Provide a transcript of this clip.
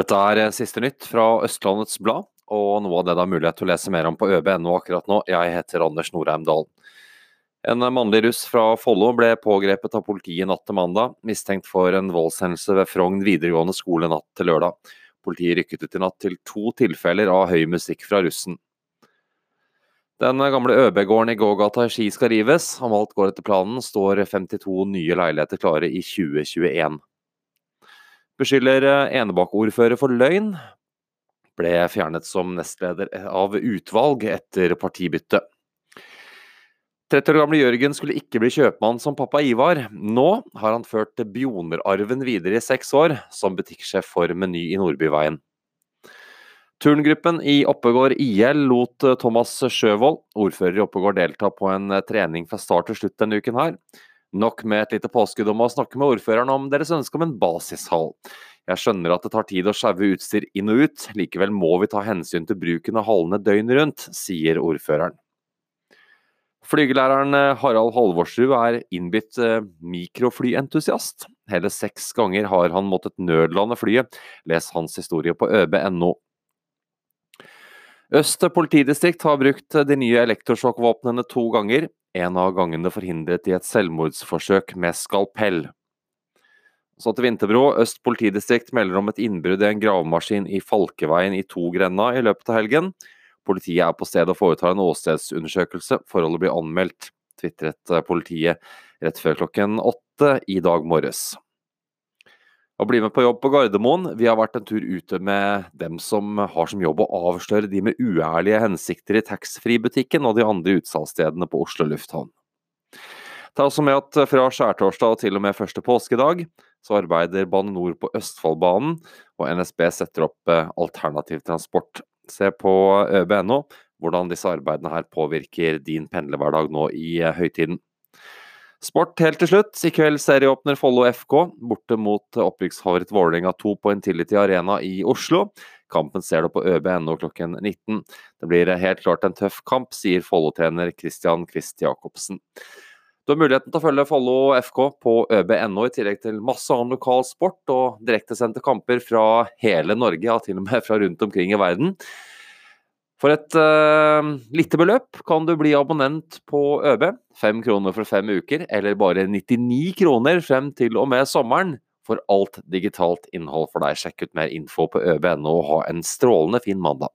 Dette er eh, siste nytt fra Østlandets Blad, og noe av det det er mulighet til å lese mer om på øb.no akkurat nå. Jeg heter Anders Norheim Dahl. En mannlig russ fra Follo ble pågrepet av politiet natt til mandag, mistenkt for en voldshendelse ved Frogn videregående skole natt til lørdag. Politiet rykket ut i natt til to tilfeller av høy musikk fra russen. Den gamle ØB-gården i gågata i Ski skal rives. Om alt går etter planen, står 52 nye leiligheter klare i 2021 beskylder eh, Enebakk-ordfører for løgn, ble fjernet som nestleder av utvalg etter partibytte. 30 år gamle Jørgen skulle ikke bli kjøpmann som pappa Ivar. Nå har han ført Bjoner-arven videre i seks år, som butikksjef for Meny i Nordbyveien. Turngruppen i Oppegård IL lot Thomas Sjøvold, ordfører i Oppegård, delta på en trening fra start til slutt denne uken her. Nok med et lite påskudd om å snakke med ordføreren om deres ønske om en basishall. Jeg skjønner at det tar tid å sjaue utstyr inn og ut, likevel må vi ta hensyn til bruken av hallene døgnet rundt, sier ordføreren. Flygelæreren eh, Harald Halvorsrud er innbitt eh, mikroflyentusiast. Hele seks ganger har han måttet nødlande flyet. Les hans historie på øb.no. Øst politidistrikt har brukt de nye elektrosjokkvåpnene to ganger. En av gangene forhindret i et selvmordsforsøk med skalpell. Så til Vinterbro. Øst politidistrikt melder om et innbrudd i en gravemaskin i Falkeveien i Togrenna i løpet av helgen. Politiet er på stedet og foretar en åstedsundersøkelse. Forholdet blir anmeldt, tvitret politiet rett før klokken åtte i dag morges og bli med på jobb på Gardermoen. Vi har vært en tur ute med dem som har som jobb å avsløre de med uærlige hensikter i taxfree-butikken og de andre utsalgsstedene på Oslo lufthavn. Ta også med at fra skjærtorsdag til og med første påskedag så arbeider Bane NOR på Østfoldbanen, og NSB setter opp eh, alternativ transport. Se på øb.no hvordan disse arbeidene her påvirker din pendlerhverdag nå i eh, høytiden. Sport helt til slutt. I kveld serieåpner Follo FK borte mot opprykksfavoritt Vålerenga 2 på Intility Arena i Oslo. Kampen ser du på ØB.no klokken 19. Det blir helt klart en tøff kamp, sier Follo-trener Christian Quist Jacobsen. Du har muligheten til å følge Follo FK på ØB.no, i tillegg til masse annen lokal sport og direktesendte kamper fra hele Norge, ja til og med fra rundt omkring i verden. For et uh, lite beløp kan du bli abonnent på ØB. Fem kroner for fem uker, eller bare 99 kroner frem til og med sommeren for alt digitalt innhold for deg. Sjekk ut mer info på øb.no og ha en strålende fin mandag.